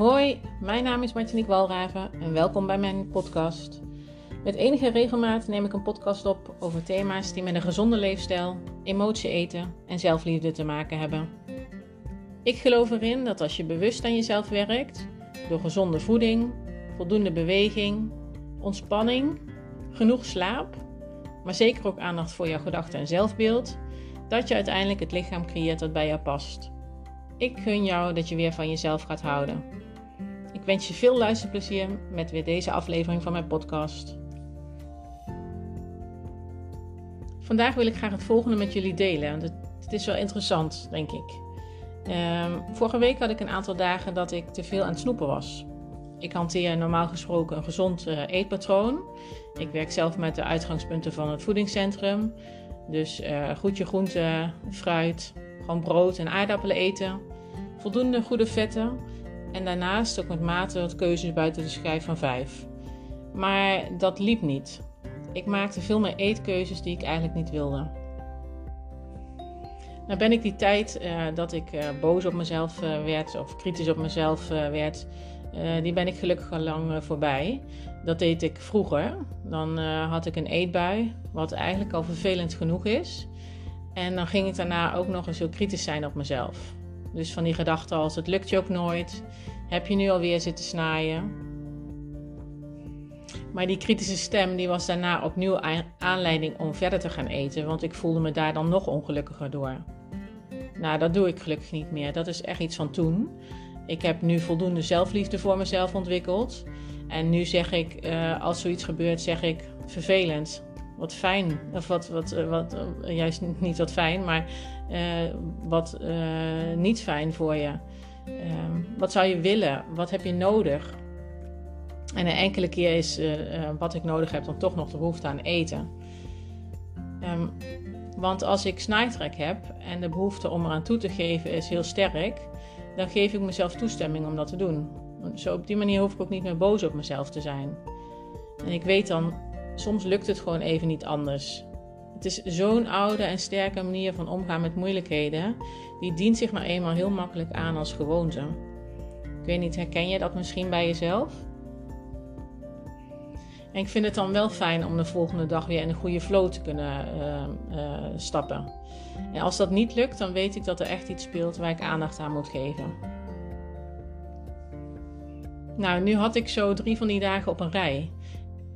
Hoi, mijn naam is Martinique Walraven en welkom bij mijn podcast. Met enige regelmaat neem ik een podcast op over thema's die met een gezonde leefstijl, emotie eten en zelfliefde te maken hebben. Ik geloof erin dat als je bewust aan jezelf werkt, door gezonde voeding, voldoende beweging, ontspanning, genoeg slaap, maar zeker ook aandacht voor jouw gedachten en zelfbeeld, dat je uiteindelijk het lichaam creëert dat bij jou past. Ik gun jou dat je weer van jezelf gaat houden. Wens je veel luisterplezier met weer deze aflevering van mijn podcast. Vandaag wil ik graag het volgende met jullie delen. Het, is wel interessant, denk ik. Um, vorige week had ik een aantal dagen dat ik te veel aan het snoepen was. Ik hanteer normaal gesproken een gezond uh, eetpatroon. Ik werk zelf met de uitgangspunten van het voedingscentrum. Dus uh, goedje groente, fruit, gewoon brood en aardappelen eten. Voldoende goede vetten. En daarnaast ook met mate wat keuzes buiten de schijf van 5. Maar dat liep niet. Ik maakte veel meer eetkeuzes die ik eigenlijk niet wilde. Nou ben ik die tijd uh, dat ik uh, boos op mezelf uh, werd of kritisch op mezelf werd, die ben ik gelukkig al lang voorbij. Dat deed ik vroeger. Dan had ik een eetbui, wat eigenlijk al vervelend genoeg is. En dan ging ik daarna ook nog eens heel kritisch zijn op mezelf. Dus van die gedachten als het lukt je ook nooit, heb je nu alweer zitten snaaien. Maar die kritische stem die was daarna opnieuw aanleiding om verder te gaan eten, want ik voelde me daar dan nog ongelukkiger door. Nou, dat doe ik gelukkig niet meer. Dat is echt iets van toen. Ik heb nu voldoende zelfliefde voor mezelf ontwikkeld. En nu zeg ik, uh, als zoiets gebeurt, zeg ik vervelend. Wat fijn. Of wat, wat, eh, wat, uh, juist niet wat fijn, maar wat niet fijn voor je. Ehm, wat zou je willen? Wat heb je nodig? En een enkele keer is wat ik nodig heb dan toch nog de behoefte aan eten. Um, want als ik snaaitrek heb en de behoefte om eraan toe te geven is heel sterk, dan geef ik mezelf toestemming om dat te doen. Zo op die manier hoef ik ook niet meer boos op mezelf te zijn. En ik weet dan, soms lukt het gewoon even niet anders. Het is zo'n oude en sterke manier van omgaan met moeilijkheden. Die dient zich nou eenmaal heel makkelijk aan als gewoonte. Ik weet niet, herken je dat misschien bij jezelf? En ik vind het dan wel fijn om de volgende dag weer in een goede flow te kunnen uh, uh, stappen. En als dat niet lukt, dan weet ik dat er echt iets speelt waar ik aandacht aan moet geven. Nou, nu had ik zo drie van die dagen op een rij.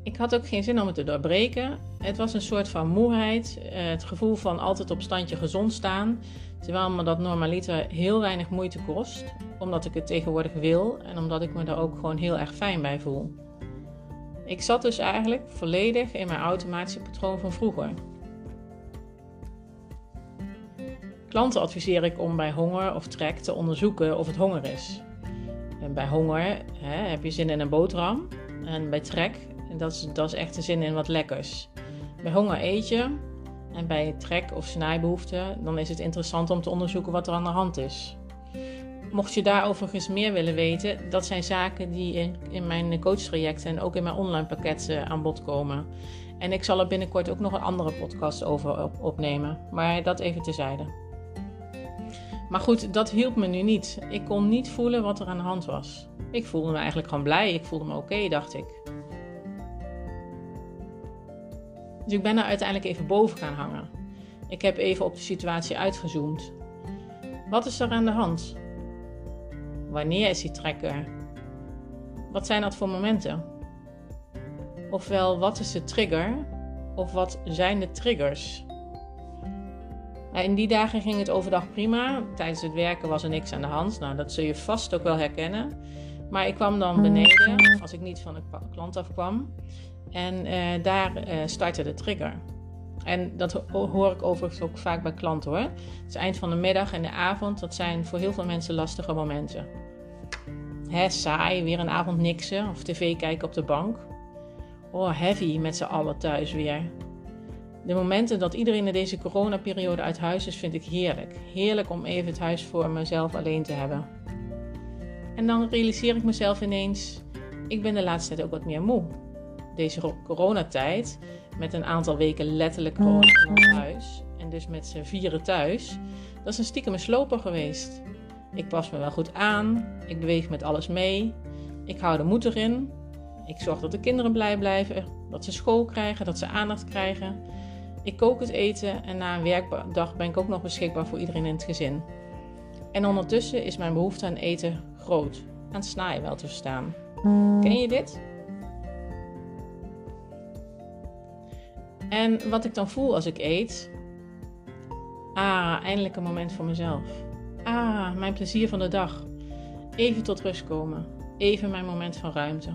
Ik had ook geen zin om het te doorbreken. Het was een soort van moeheid, uh, het gevoel van altijd op standje gezond staan. Terwijl me dat normaliter heel weinig moeite kost, omdat ik het tegenwoordig wil en omdat ik me daar ook gewoon heel erg fijn bij voel. Ik zat dus eigenlijk volledig in mijn automatische patroon van vroeger. Klanten adviseer ik om bij honger of trek te onderzoeken of het honger is. En bij honger hè, heb je zin in een boterham. En bij trek, dat is, dat is echt de zin in wat lekkers. Bij honger eet je. En bij trek of snijbehoefte, dan is het interessant om te onderzoeken wat er aan de hand is. Mocht je daar overigens meer willen weten, dat zijn zaken die in, in mijn coachtrajecten en ook in mijn online pakket uh, aan bod komen. En ik zal er binnenkort ook nog een andere podcast over opnemen, maar dat even terzijde. Maar goed, dat hielp me nu niet. Ik kon niet voelen wat er aan de hand was. Ik voelde me eigenlijk gewoon blij. Ik voelde me oké, dacht ik. Dus ik ben er uiteindelijk even boven gaan hangen. Ik heb even op de situatie uitgezoomd. Wat is er aan de hand? Wanneer is die trekker? Wat zijn dat voor momenten? Ofwel, wat is de trigger? Of wat zijn de triggers? In die dagen ging het overdag prima. Tijdens het werken was er niks aan de hand. Nou, dat zul je vast ook wel herkennen. Maar ik kwam dan beneden, als ik niet van de klant afkwam. En uh, daar uh, startte de trigger. En dat hoor ik overigens ook vaak bij klanten hoor. Het eind van de middag en de avond, dat zijn voor heel veel mensen lastige momenten. Hè, saai, weer een avond niksen of tv kijken op de bank. Oh, heavy met z'n allen thuis weer. De momenten dat iedereen in deze coronaperiode uit huis is, vind ik heerlijk. Heerlijk om even het huis voor mezelf alleen te hebben. En dan realiseer ik mezelf ineens, ik ben de laatste tijd ook wat meer moe. Deze coronatijd, met een aantal weken letterlijk gewoon in ons huis en dus met z'n vieren thuis, dat is een stiekem sloper geweest. Ik pas me wel goed aan. Ik beweeg met alles mee. Ik hou de moed erin. Ik zorg dat de kinderen blij blijven, dat ze school krijgen, dat ze aandacht krijgen. Ik kook het eten en na een werkdag ben ik ook nog beschikbaar voor iedereen in het gezin. En ondertussen is mijn behoefte aan eten groot, aan snaaien wel te verstaan. Ken je dit? En wat ik dan voel als ik eet. Ah, eindelijk een moment voor mezelf. Ah, mijn plezier van de dag. Even tot rust komen. Even mijn moment van ruimte.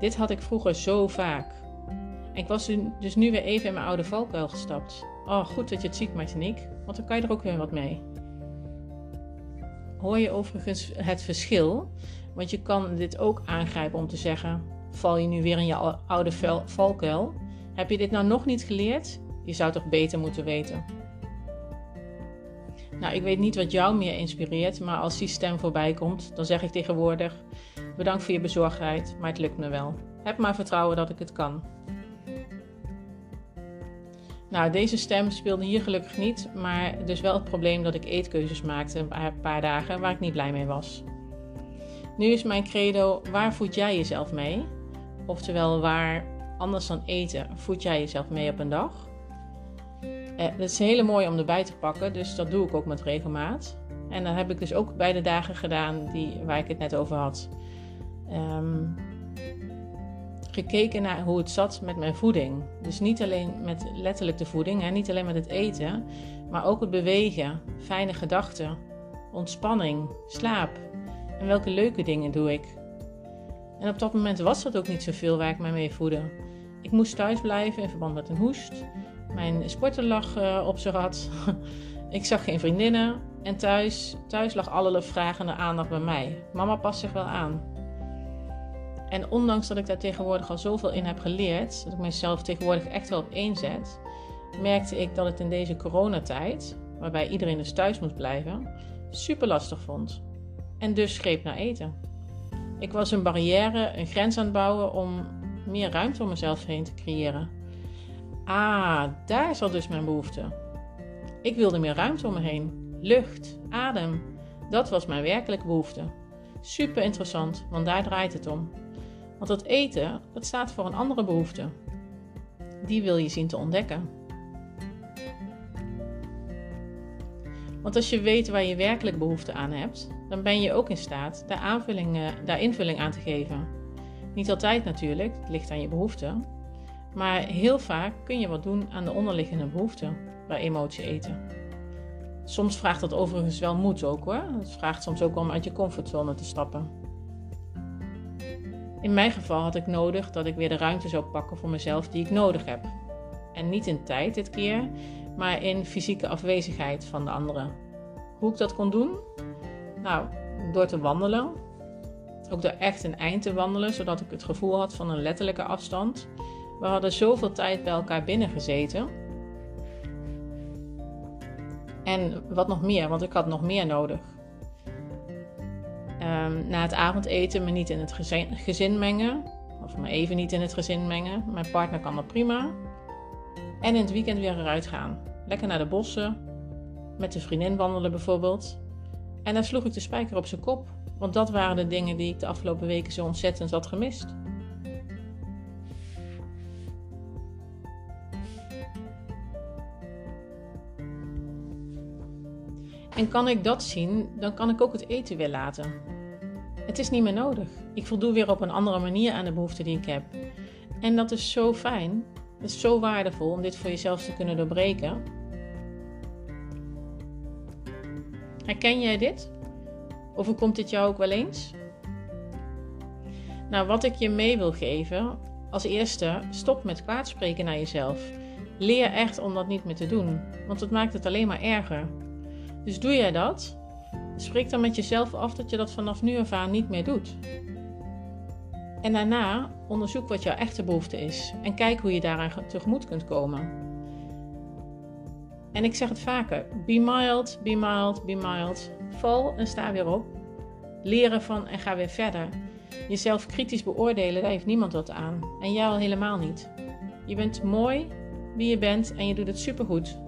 Dit had ik vroeger zo vaak. Ik was dus nu weer even in mijn oude valkuil gestapt. Oh, goed dat je het ziet, Martinique, want dan kan je er ook weer wat mee. Hoor je overigens het verschil? Want je kan dit ook aangrijpen om te zeggen: val je nu weer in je oude valkuil? Heb je dit nou nog niet geleerd? Je zou toch beter moeten weten. Nou, ik weet niet wat jou meer inspireert, maar als die stem voorbij komt, dan zeg ik tegenwoordig: bedankt voor je bezorgdheid, maar het lukt me wel. Heb maar vertrouwen dat ik het kan. Nou, deze stem speelde hier gelukkig niet, maar dus wel het probleem dat ik eetkeuzes maakte een paar dagen waar ik niet blij mee was. Nu is mijn credo: waar voed jij jezelf mee? Oftewel, waar anders dan eten voed jij jezelf mee op een dag? Eh, dat is heel mooi om erbij te pakken, dus dat doe ik ook met regelmaat. En dan heb ik dus ook bij de dagen gedaan die, waar ik het net over had. Um, gekeken naar hoe het zat met mijn voeding. Dus niet alleen met letterlijk de voeding, hè, niet alleen met het eten, maar ook het bewegen, fijne gedachten, ontspanning, slaap. En welke leuke dingen doe ik? En op dat moment was dat ook niet zoveel waar ik mij mee voedde. Ik moest thuis blijven in verband met een hoest. Mijn sporter lag uh, op zijn rad. ik zag geen vriendinnen. En thuis, thuis lag alle vragende aandacht bij mij. Mama past zich wel aan. En ondanks dat ik daar tegenwoordig al zoveel in heb geleerd, dat ik mezelf tegenwoordig echt wel op één zet, merkte ik dat het in deze coronatijd, waarbij iedereen dus thuis moest blijven, super lastig vond. En dus greep naar eten. Ik was een barrière, een grens aan het bouwen om meer ruimte om mezelf heen te creëren. Ah, daar zat dus mijn behoefte. Ik wilde meer ruimte om me heen. Lucht, adem. Dat was mijn werkelijke behoefte. Super interessant, want daar draait het om. Want het eten, dat staat voor een andere behoefte. Die wil je zien te ontdekken. Want als je weet waar je werkelijk behoefte aan hebt, dan ben je ook in staat daar, aanvulling, daar invulling aan te geven. Niet altijd natuurlijk, het ligt aan je behoeften. Maar heel vaak kun je wat doen aan de onderliggende behoeften bij emotie eten. Soms vraagt dat overigens wel moed ook hoor. Het vraagt soms ook om uit je comfortzone te stappen. In mijn geval had ik nodig dat ik weer de ruimte zou pakken voor mezelf die ik nodig heb. En niet in tijd dit keer, maar in fysieke afwezigheid van de anderen. Hoe ik dat kon doen? Nou, door te wandelen. Ook door echt een eind te wandelen, zodat ik het gevoel had van een letterlijke afstand. We hadden zoveel tijd bij elkaar binnen gezeten. En wat nog meer, want ik had nog meer nodig. Um, na het avondeten me niet in het gezin, gezin, mengen. Of me even niet in het gezin mengen. Mijn partner kan dat prima. En in het weekend weer eruit gaan. Lekker naar de bossen. Met de vriendin wandelen bijvoorbeeld. En dan sloeg ik de spijker op zijn kop. Want dat waren de dingen die ik de afgelopen weken zo ontzettend had gemist. En kan ik dat zien, dan kan ik ook het eten weer laten. Het is niet meer nodig. Ik voldoe weer op een andere manier aan de behoeften die ik heb. En dat is zo fijn. Het is zo waardevol om dit voor jezelf te kunnen doorbreken. Herken jij dit? Of komt dit jou ook wel eens? Nou, wat ik je mee wil geven, als eerste, stop met kwaadspreken naar jezelf. Leer echt om dat niet meer te doen, want het maakt het alleen maar erger. Dus doe jij dat? Spreek dan met jezelf af dat je dat vanaf nu af aan niet meer doet. En daarna onderzoek wat jouw echte behoefte is en kijk hoe je daaraan tegemoet kunt komen. En ik zeg het vaker: be mild, be mild, be mild. Val en sta weer op. Leren van en ga weer verder. Jezelf kritisch beoordelen, daar heeft niemand wat aan. En jij al helemaal niet. Je bent mooi wie je bent en je doet het supergoed.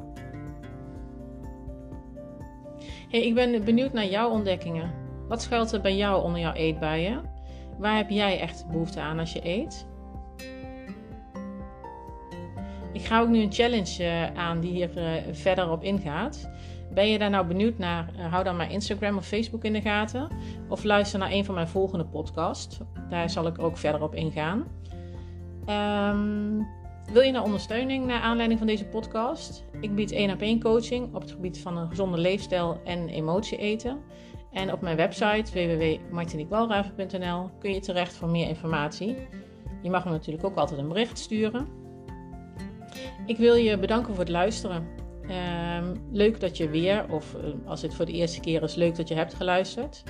Hey, ik ben benieuwd naar jouw ontdekkingen. Wat schuilt er bij jou onder jouw eetbuien? Waar heb jij echt behoefte aan als je eet? Ik ga ook nu een challenge eh, aan die hier uh, verder op ingaat. Ben je daar nou benieuwd naar? Uh, hou dan mijn Instagram of Facebook in de gaten. Of luister naar een van mijn volgende podcasts. Daar zal ik ook verder op ingaan. Um, wil je nou ondersteuning naar aanleiding van deze podcast? Ik bied 1 op 1 coaching op het gebied van een gezonde leefstijl en emotie eten. En op mijn website www.martiniquewalraven.nl kun je terecht voor meer informatie. Je mag me natuurlijk ook altijd een bericht sturen. Ik wil je bedanken voor het luisteren. Um, leuk dat je weer, of uh, als dit voor de eerste keer is, leuk dat je hebt geluisterd.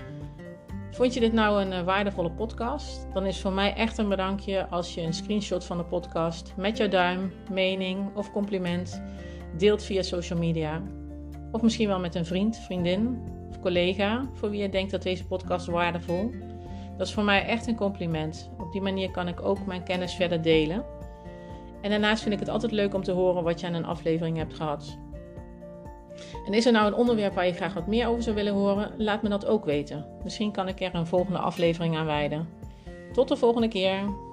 Vond je dit nou een uh, waardevolle podcast? Dan is voor mij echt een bedankje als je een screenshot van de podcast met jouw duim, mening of compliment deelt via social media. Of misschien wel met een vriend, vriendin collega voor wie je denkt dat deze podcast waardevol. Dat is voor mij echt een compliment. Op die manier kan ik ook mijn kennis verder delen. En daarnaast vind ik het altijd leuk om te horen wat je aan een aflevering hebt gehad. En is er nou een onderwerp waar je graag wat meer over zou willen horen? Laat me dat ook weten. Misschien kan ik er een volgende aflevering aan wijden. Tot de volgende keer.